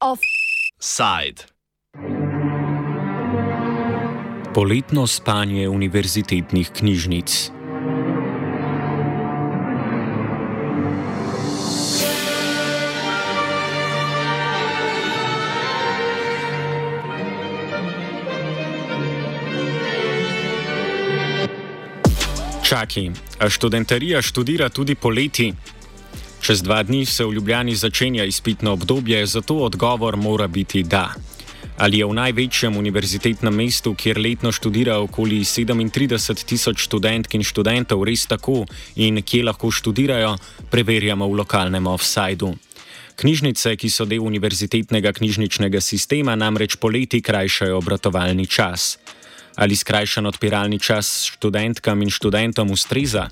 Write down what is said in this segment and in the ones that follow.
Offside. Poletno spanje univerzitetnih knjižnic. Čaki, a študentarija študira tudi poleti? Čez dva dni se v Ljubljani začenja izpitno obdobje, zato odgovor mora biti da. Ali je v največjem univerzitetnem mestu, kjer letno študira okoli 37 tisoč študentk in študentov, res tako in kje lahko študirajo, preverjamo v lokalnem offsajdu. Knjižnice, ki so del univerzitetnega knjižničnega sistema, namreč poleti krajšajo obratovalni čas ali skrajšan odpiralni čas študentkam in študentom ustreza?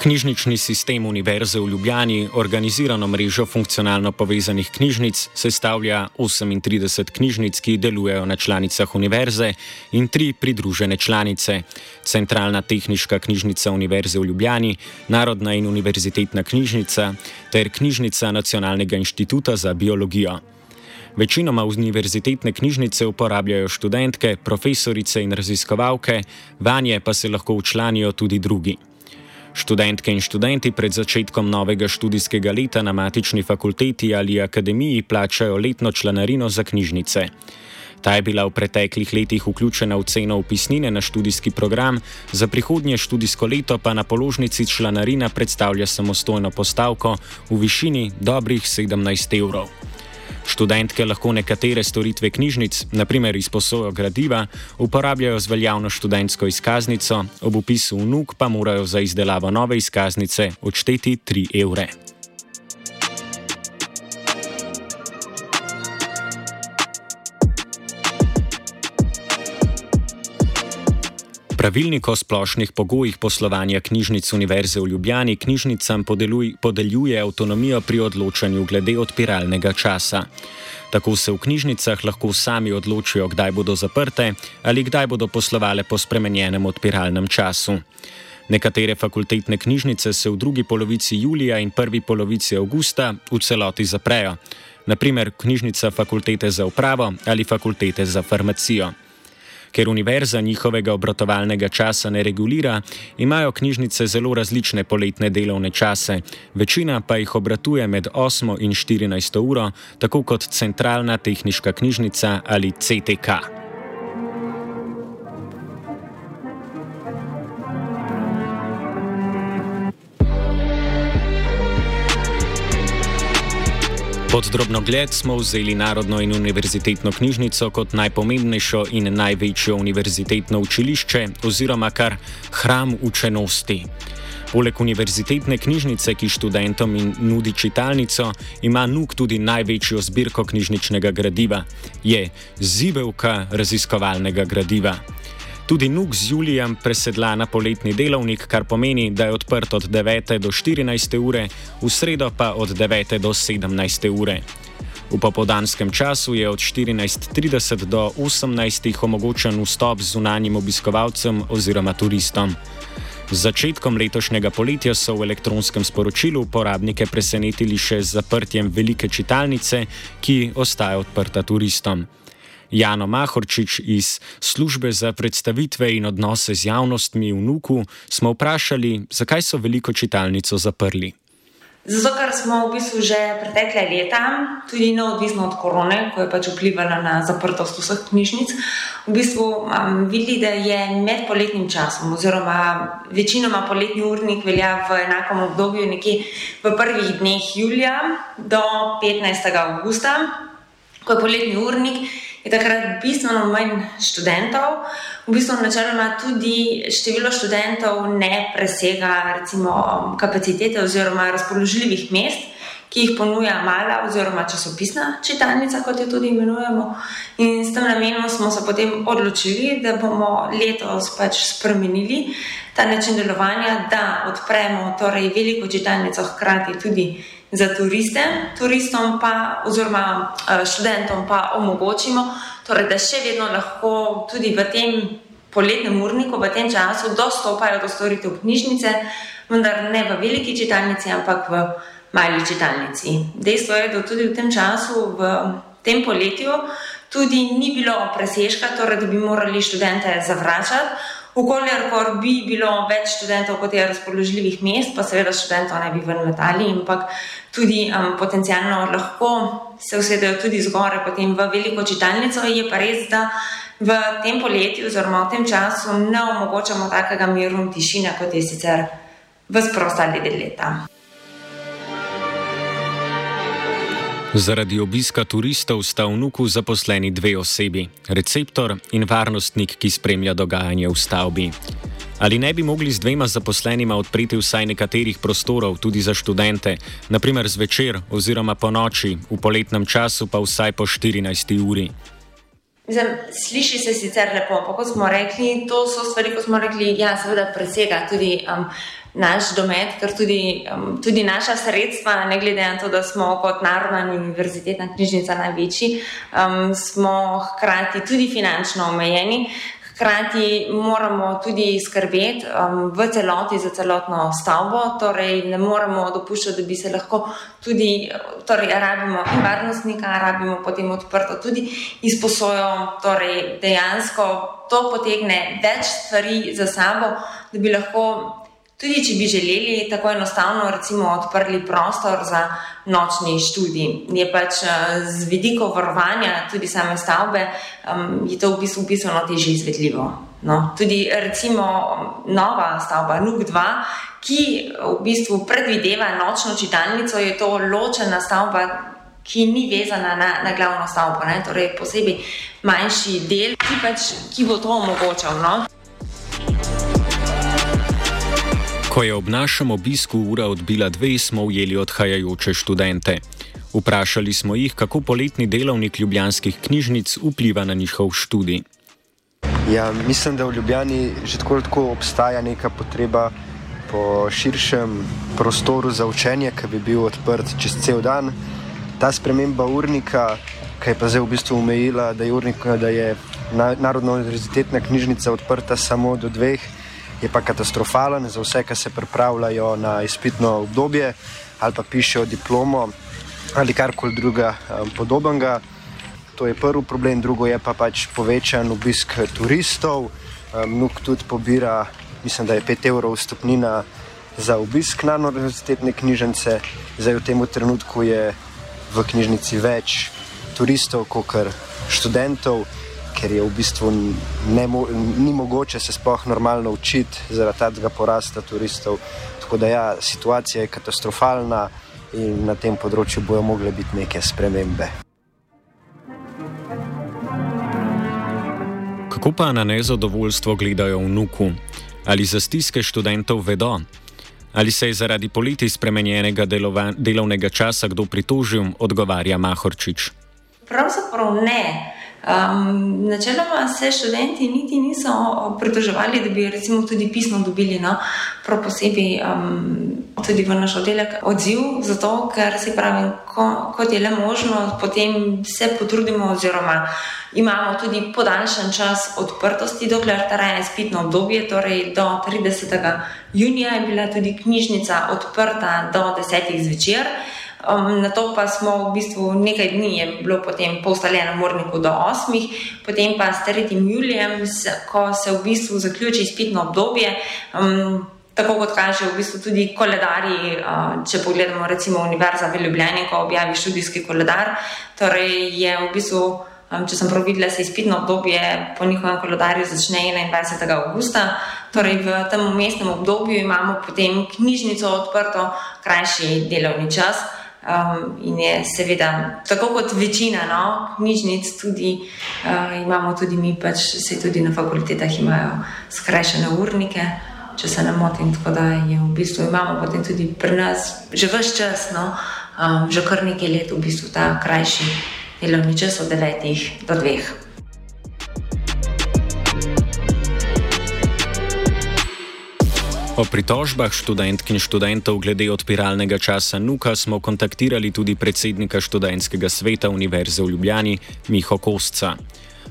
Knjižnični sistem Univerze v Ljubljani, organizirano mrežo funkcionalno povezanih knjižnic, sestavlja 38 knjižnic, ki delujejo na članicah Univerze in tri pridružene članice: Centralna tehnička knjižnica Univerze v Ljubljani, Narodna in univerzitetna knjižnica ter Knjižnica Nacionalnega inštituta za biologijo. Večinoma univerzitetne knjižnice uporabljajo študentke, profesorice in raziskovalke, vanje pa se lahko učlanijo tudi drugi. Študentke in študenti pred začetkom novega študijskega leta na matični fakulteti ali akademiji plačajo letno članarino za knjižnice. Ta je bila v preteklih letih vključena v ceno upisnine na študijski program, za prihodnje študijsko leto pa na položnici članarina predstavlja samostojno postavko v višini dobrih 17 evrov. Študentke lahko nekatere storitve knjižnic, naprimer izposojo gradiva, uporabljajo z veljavno študentsko izkaznico, ob upisu v NUK pa morajo za izdelavo nove izkaznice odšteti 3 evre. Pravilnik o splošnih pogojih poslovanja knjižnic Univerze v Ljubljani knjižnicam podeluj, podeljuje avtonomijo pri odločanju glede odpiralnega časa. Tako se v knjižnicah lahko sami odločijo, kdaj bodo zaprte ali kdaj bodo poslovale po spremenjenem odpiralnem času. Nekatere fakultetne knjižnice se v drugi polovici julija in prvi polovici avgusta v celoti zaprejo, naprimer knjižnica fakultete za upravo ali fakultete za farmacijo. Ker univerza njihovega obratovalnega časa ne regulira, imajo knjižnice zelo različne poletne delovne čase, večina pa jih obratuje med 8 in 14 uro, tako kot centralna tehnička knjižnica ali CTK. Pod drobnogled smo vzeli Narodno in univerzitetno knjižnico kot najpomembnejšo in največjo univerzitetno učilišče oziroma kar hram učenosti. Poleg univerzitetne knjižnice, ki študentom nudi čitalnico, ima NUK tudi največjo zbirko knjižničnega gradiva, je zibelka raziskovalnega gradiva. Tudi NUK z Julijem presedla na poletni delovnik, kar pomeni, da je odprt od 9. do 14. ure, v sredo pa od 9. do 17. ure. V popodanskem času je od 14.30 do 18. omogočen vstop zunanjim obiskovalcem oziroma turistom. Z začetkom letošnjega poletja so v elektronskem sporočilu uporabnike presenetili še z zaprtjem velike čitalnice, ki ostaja odprta turistom. Jano Mahorčič iz službe za predstavitve in odnose z javnostmi v Nuku smo vprašali, zakaj so veliko čitalnico zaprli. Zato, ker smo v bistvu že pretekle leta, tudi neodvisno od korone, ko je pač vplivala na zaprtost vseh knjižnic, v bistvu um, videli, da je med poletnim časom, oziroma večinoma poletni urnik velja v enakem obdobju, nekje v prvih dneh julija do 15. augusta, ko je poletni urnik je takrat bistveno manj študentov. V bistvu načeloma tudi število študentov ne presega recimo, kapacitete oziroma razpoložljivih mest. ki jih ponuja mala oziroma časopisna čitalnica, kot jo tudi imenujemo. In s tem namenom smo se potem odločili, da bomo letos pač spremenili ta način delovanja, da odpremo torej veliko čitalnico hkrati tudi za turiste, turistom pa oziroma eh, študentom pa omogočimo, torej, da še vedno lahko tudi v tem poletnem urniku, v tem času dostopajo do storitev knjižnice, vendar ne v veliki čitalnici, ampak v mali čitalnici. Dejstvo je, da tudi v tem času, v tem poletju, tudi ni bilo presežka, torej da bi morali študente zavračati. Ukolikor bi bilo več študentov, kot je razpoložljivih mest, pa seveda študentov ne bi ven letali, ampak tudi um, potencialno lahko se usedejo tudi zgore potem v veliko čitalnico. Je pa res, da v tem poletju oziroma v tem času ne omogočamo takega miru in tišine, kot je sicer v sprostali del leta. Zaradi obiska turistov sta v Nuku zaposleni dve osebi: receptor in varnostnik, ki spremlja dogajanje v stavbi. Ali ne bi mogli z dvema zaposlenima odpreti vsaj nekaterih prostorov tudi za študente, naprimer zvečer oziroma po noči, v poletnem času pa vsaj po 14. uri? Mislim, sliši se sicer lepo, ampak kot smo rekli, to so stvari, ko smo rekli, da ja, seveda presega tudi. Um, naš domet, ker tudi, um, tudi naša sredstva, ne glede na to, da smo kot Narodna univerzitetna knjižnica največji, um, smo hkrati tudi finančno omejeni. Hkrati moramo tudi skrbeti um, v celoti za celotno stavbo, torej ne moremo dopuščati, da bi se lahko tudi, torej rabimo in varnostnika, rabimo potem odprto tudi izposojo, torej dejansko to potegne več stvari za sabo, da bi lahko Tudi, če bi želeli tako enostavno, recimo, odprli prostor za nočni študij, je pač eh, z vidiko varovanja tudi same stavbe, um, je to v bistvu pisano teže izvedljivo. No, tudi, recimo, nova stavba, NUK 2, ki v bistvu predvideva nočno čitalnico, je to ločena stavba, ki ni vezana na, na glavno stavbo, ne? torej posebej manjši del, ki, pač, ki bo to omogočal. No? Ko je ob našem obisku ura odbila dve, smo ujeli odhajajoče študente. Vprašali smo jih, kako poletni delovnik ljubljanskih knjižnic vpliva na njihov študij. Ja, mislim, da v Ljubljani že tako, tako obstaja neka potreba po širšem prostoru za učenje, ki bi bil odprt čez cel dan. Ta sprememba urnika, ki je pa zdaj v bistvu omejila, da je, urnik, da je Narodna univerzitetna knjižnica odprta samo do dveh je pa katastrofalen za vse, ki se pripravljajo na izpitno obdobje ali pa pišejo diplomo ali karkoli druga um, podobnega. To je prvi problem, drugo je pa pač povečan obisk turistov. Um, Nuk tudi pobira, mislim, da je 5 evrov stopnina za obisk na univerzitetne knjižnice. Zdaj v tem trenutku je v knjižnici več turistov kot študentov ker je v bistvu ne, ni mogoče se sploh normalno učiti zaradi tega porasta turistov. Tako da ja, situacija je katastrofalna in na tem področju bojo mogle biti neke spremembe. Kako pa na nezadovoljstvo gledajo v Nuku? Ali za stiske študentov vedo? Ali se je zaradi poleti spremenjenega delovnega časa kdo pritožil, odgovarja Mahorčič. Pravzaprav ne. Um, načeloma se študenti niti niso pritoževali, da bi recimo tudi pismo dobili, no, prav posebej um, tudi v naš oddelek odziv, zato ker se pravi, ko, kot je le možno, potem se potrudimo oziroma imamo tudi podaljšan čas odprtosti, dokler traja izpitno obdobje, torej do 30. junija je bila tudi knjižnica odprta do 10. zvečer. Um, na to pa smo v bistvu nekaj dni, je bilo potem po ustaljenem morniku do 8, potem pa s 3. julijem, ko se v bistvu zaključi izpitno obdobje. Um, Tako kot kaže v bistvu tudi koledarji, uh, če pogledamo recimo Univerza v Ljubljani, ko objavi študijski koledar, torej je v bistvu, um, če sem prav videla, se izpitno obdobje po njihovem koledarju začne 21. augusta, torej v tem mestnem obdobju imamo potem knjižnico odprto, krajši delovni čas. Um, in je seveda, tako kot večina no, knjižnic, tudi uh, imamo tudi mi, pač se tudi na fakultetah imajo skrajšane urnike, če se ne motim. Tako da je v bistvu imamo potem tudi pri nas že vse čas no, um, že kar nekaj let v bistvu ta krajši delovni čas od 9 do 2. O pritožbah študentk in študentov glede odpiralnega časa NUKA smo kontaktirali tudi predsednika študentskega sveta Univerze v Ljubljani, Miho Kostca.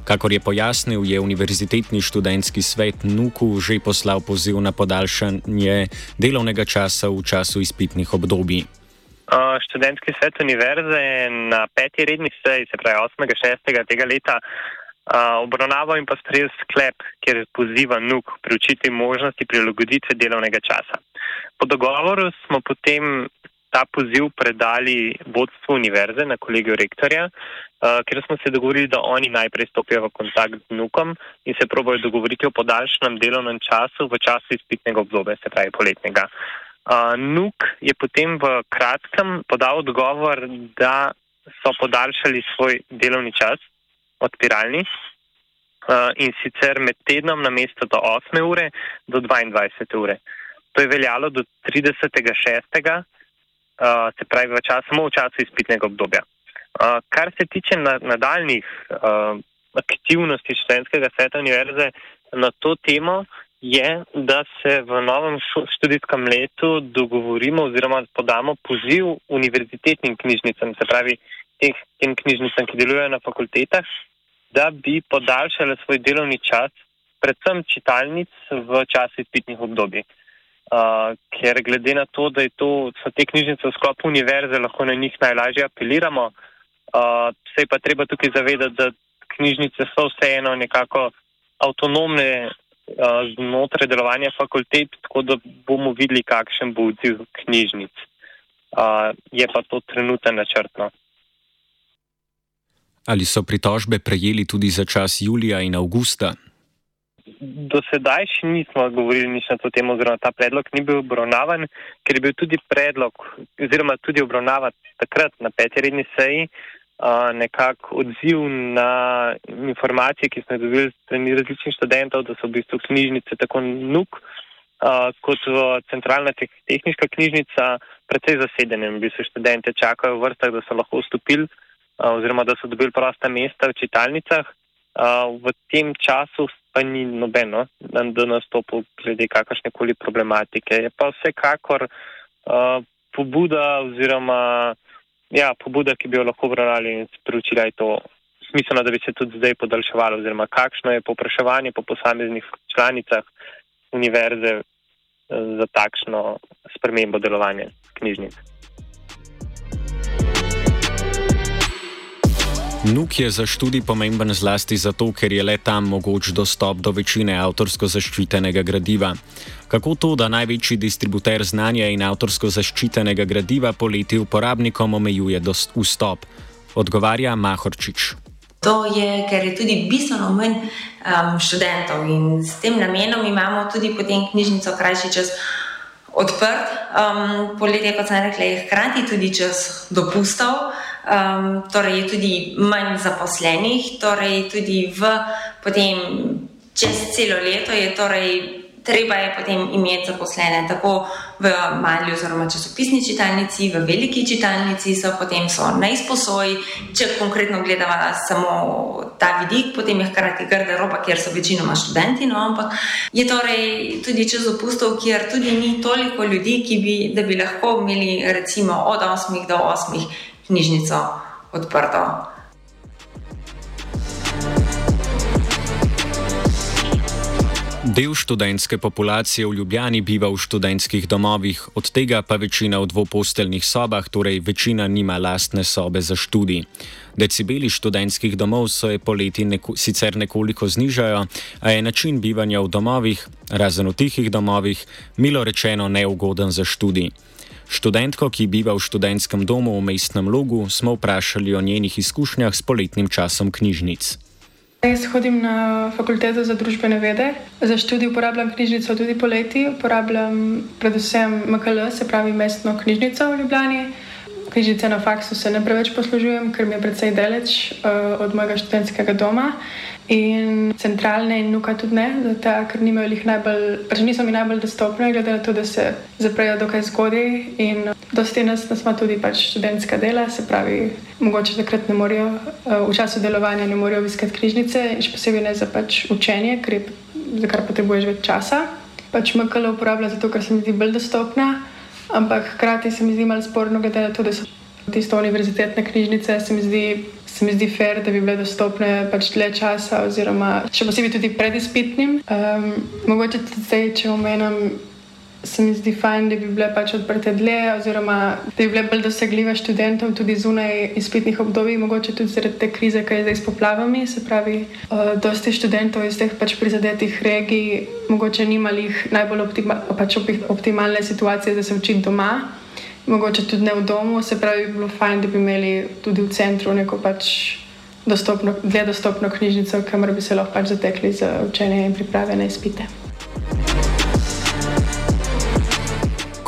Kakor je pojasnil, je Univerzitetni študentski svet NUKU že poslal poziv na podaljšanje delovnega časa v času izpitnih obdobij. Študentski svet Univerze je na peti redni seji, se pravi 8.6. tega leta, obravnaval in pa sprejel sklep, kjer poziva NUK preučiti možnosti prilagoditve delovnega časa. Po dogovoru smo potem ta poziv predali vodstvu univerze na kolegijo rektorja, ker smo se dogovorili, da oni najprej stopijo v kontakt z NUKom in se probojo dogovoriti o podaljšanem delovnem času v času izpitnega obdobja, se pravi poletnega. NUK je potem v kratkem podal odgovor, da so podaljšali svoj delovni čas odpiralni uh, in sicer med tednom na mesto do 8 ure do 22 ure. To je veljalo do 30.6., uh, se pravi v čas, samo v času izpitnega obdobja. Uh, kar se tiče na, nadaljnih aktivnosti študentskega sveta univerze na to temo, je, da se v novem študijskem letu dogovorimo oziroma podamo poziv univerzitetnim knjižnicam, se pravi teh, tem knjižnicam, ki delujejo na fakultetah, da bi podaljšale svoj delovni čas, predvsem čitalnic v času izpitnih obdobij. Uh, ker glede na to, da to, so te knjižnice v sklopu univerze, lahko na njih najlažje apeliramo, uh, se je pa treba tukaj zavedati, da knjižnice so vseeno nekako avtonomne uh, znotraj delovanja fakultet, tako da bomo videli, kakšen bo odziv knjižnic. Uh, je pa to trenutno načrtno. Ali so pritožbe prejeli tudi za čas julija in avgusta? Do sedaj še nismo govorili nič na to temo, oziroma ta predlog ni bil obravnavan, ker je bil tudi predlog, oziroma tudi obravnavan takrat na peti redni seji, nekako odziv na informacije, ki smo jih dobili strani različnih študentov, da so v bistvu knjižnice tako NUK kot centralna tehnička knjižnica precej zasedene. V bistvu študente čakajo v vrstah, da so lahko vstopili oziroma da so dobili prosta mesta v čitalnicah. V tem času pa ni nobeno, da nastopu glede kakršne koli problematike. Je pa vsekakor pobuda oziroma ja, pobuda, ki bi jo lahko obravnali in sporočila je to smiselno, da bi se tudi zdaj podaljševalo oziroma kakšno je popraševanje po posameznih članicah univerze za takšno spremembo delovanja knjižnic. Nuk je za študij pomemben zlasti zato, ker je le tam mogoč dostop do večine avtorsko zaščitenega gradiva. Kako to, da največji distributer znanja in avtorsko zaščitenega gradiva poleti uporabnikom omejuje vstop? Odgovarja Mahorčič. To je, ker je tudi bistveno manj um, študentov in s tem namenom imamo tudi potem knjižnico krajši čas odprt. Um, poletje, kot sem rekla, je hkrati tudi čas dopustov um, torej je tudi manj zaposlenih, torej tudi v potem čez celo leto je torej. Treba je potem imeti zaposlene tako v mali oziroma časopisni čitalnici, v veliki čitalnici, so potem so na izposoji. Če konkretno gledamo samo ta vidik, potem je hkrati grda roba, kjer so večinoma študenti, no, ampak je torej tudi čez opustov, kjer tudi ni toliko ljudi, bi, da bi lahko imeli recimo od 8 do 8 knjižnico odprto. Del študentske populacije v Ljubljani biva v študentskih domovih, od tega pa večina v dvoposteljnih sobah, torej večina nima lastne sobe za študij. Decibeli študentskih domov se poleti neko, sicer nekoliko znižajo, a je način bivanja v domovih, razen v tihih domovih, milo rečeno neugoden za študij. Študentko, ki biva v študentskem domu v mestnem logu, smo vprašali o njenih izkušnjah s poletnim časom knjižnic. Jaz hodim na fakulteto za družbene vede. Za študij uporabljam knjižnico tudi poleti. Uporabljam predvsem MKL, se pravi mestno knjižnico v Ljubljani. Knjižnice na faksu se ne preveč poslužujem, ker mi je precej daleč uh, od mojega študentskega doma. In centralne in nuka tudi ne, zato, ker nimajo jih najbolj, pač niso mi najbolj dostopne, glede na to, da se zaprejo dokaj zgodaj. In dosti nas, nas ima tudi pač študentska dela, se pravi, mogoče takrat ne morejo, eh, v času delovanja ne morejo obiskati knjižnice, in še posebej ne za pač učenje, ker je, za kar potrebuješ več časa. Pač MKL uporablja zato, ker se mi zdi bolj dostopna, ampak hkrati se mi zdi malo sporno, glede na to, da so tiste univerzitetne knjižnice, se mi zdi se mi zdi fair, da bi bile dostopne pač dlje časa, oziroma še posebej tudi pred izpitnim. Um, mogoče tudi zdaj, če omenjam, se mi zdi fajn, da bi bile pač odprte dlje, oziroma da bi bile bolj dosegljive študentom tudi zunaj izpitnih obdobij, mogoče tudi zaradi te krize, ki je zdaj s poplavami. Se pravi, uh, dosti študentov iz teh pač prizadetih regij mogoče nimali najbolj optima, pač optimalne situacije, da se učiti doma mogoče tudi ne v domu, se pravi, bi bilo fajn, da bi imeli tudi v centru neko pač dostopno, dve dostopno knjižnico, kamor bi se lahko pač zatekli za učenje in priprave na izpite.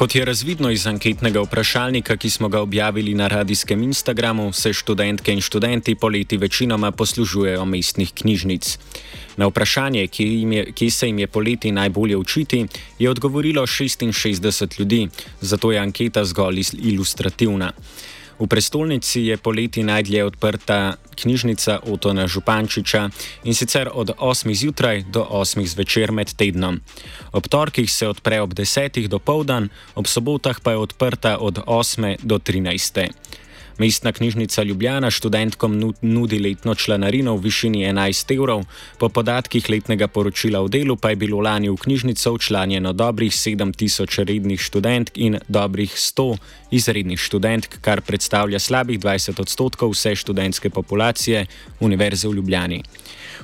Kot je razvidno iz anketnega vprašalnika, ki smo ga objavili na radijskem Instagramu, se študentke in študenti poleti večinoma poslužujejo mestnih knjižnic. Na vprašanje, kje se jim je poleti najbolje učiti, je odgovorilo 66 ljudi, zato je anketa zgolj ilustrativna. V prestolnici je poleti najdlje odprta knjižnica Otona Župančiča in sicer od 8. zjutraj do 8. zvečer med tednom. Ob torkih se odpre ob 10. do povdan, ob sobotah pa je odprta od 8. do 13. Mestna knjižnica Ljubljana študentkom nudi letno članarino v višini 11 evrov, po podatkih letnega poročila v delu pa je bilo lani v knjižnico včlanjeno dobrih 7000 rednih študentk in dobrih 100 izrednih študentk, kar predstavlja slabih 20 odstotkov vse študentske populacije Univerze v Ljubljani.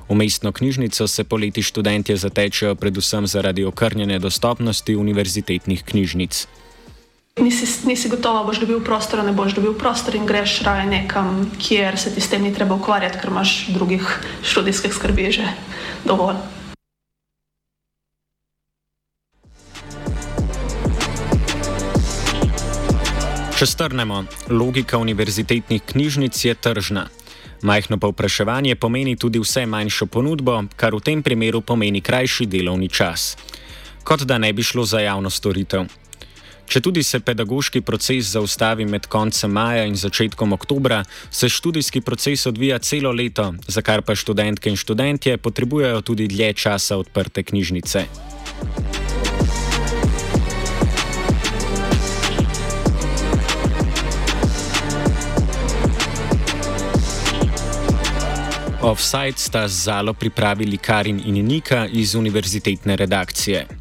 V mestno knjižnico se poleti študentje zatečejo predvsem zaradi okrnjene dostopnosti univerzitetnih knjižnic nisi, nisi gotova, boš dobil prostor, ne boš dobil prostor in greš raje nekam, kjer se ti s tem ni treba ukvarjati, ker imaš drugih študijskih skrbi že dovolj. Če strnemo, logika univerzitetnih knjižnic je tržna. Majhno povpraševanje pomeni tudi vse manjšo ponudbo, kar v tem primeru pomeni krajši delovni čas. Kot da ne bi šlo za javno storitev. Če tudi se pedagoški proces zaustavi med koncem maja in začetkom oktobra, se študijski proces odvija celo leto, za kar pa študentke in študentje potrebujejo tudi dlje časa odprte knjižnice. Offside sta z Zalo pripravili Karin in Nika iz univerzitetne redakcije.